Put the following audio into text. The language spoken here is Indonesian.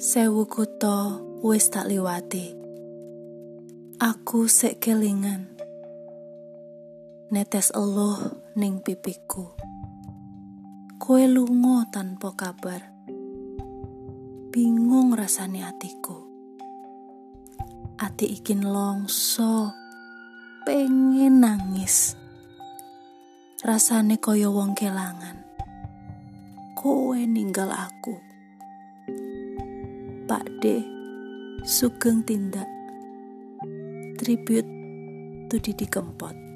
Sewu kuto wis tak liwati. Aku sek kelingan. Netes eluh ning pipiku. Koe lunga tanpa kabar. Bingung rasane atiku. Ati ikin longso. Pengen nangis. Rasane kaya wong kelangan. Koe ninggal aku. Pak D, Sugeng Tindak. Tribute to Didi Kempot.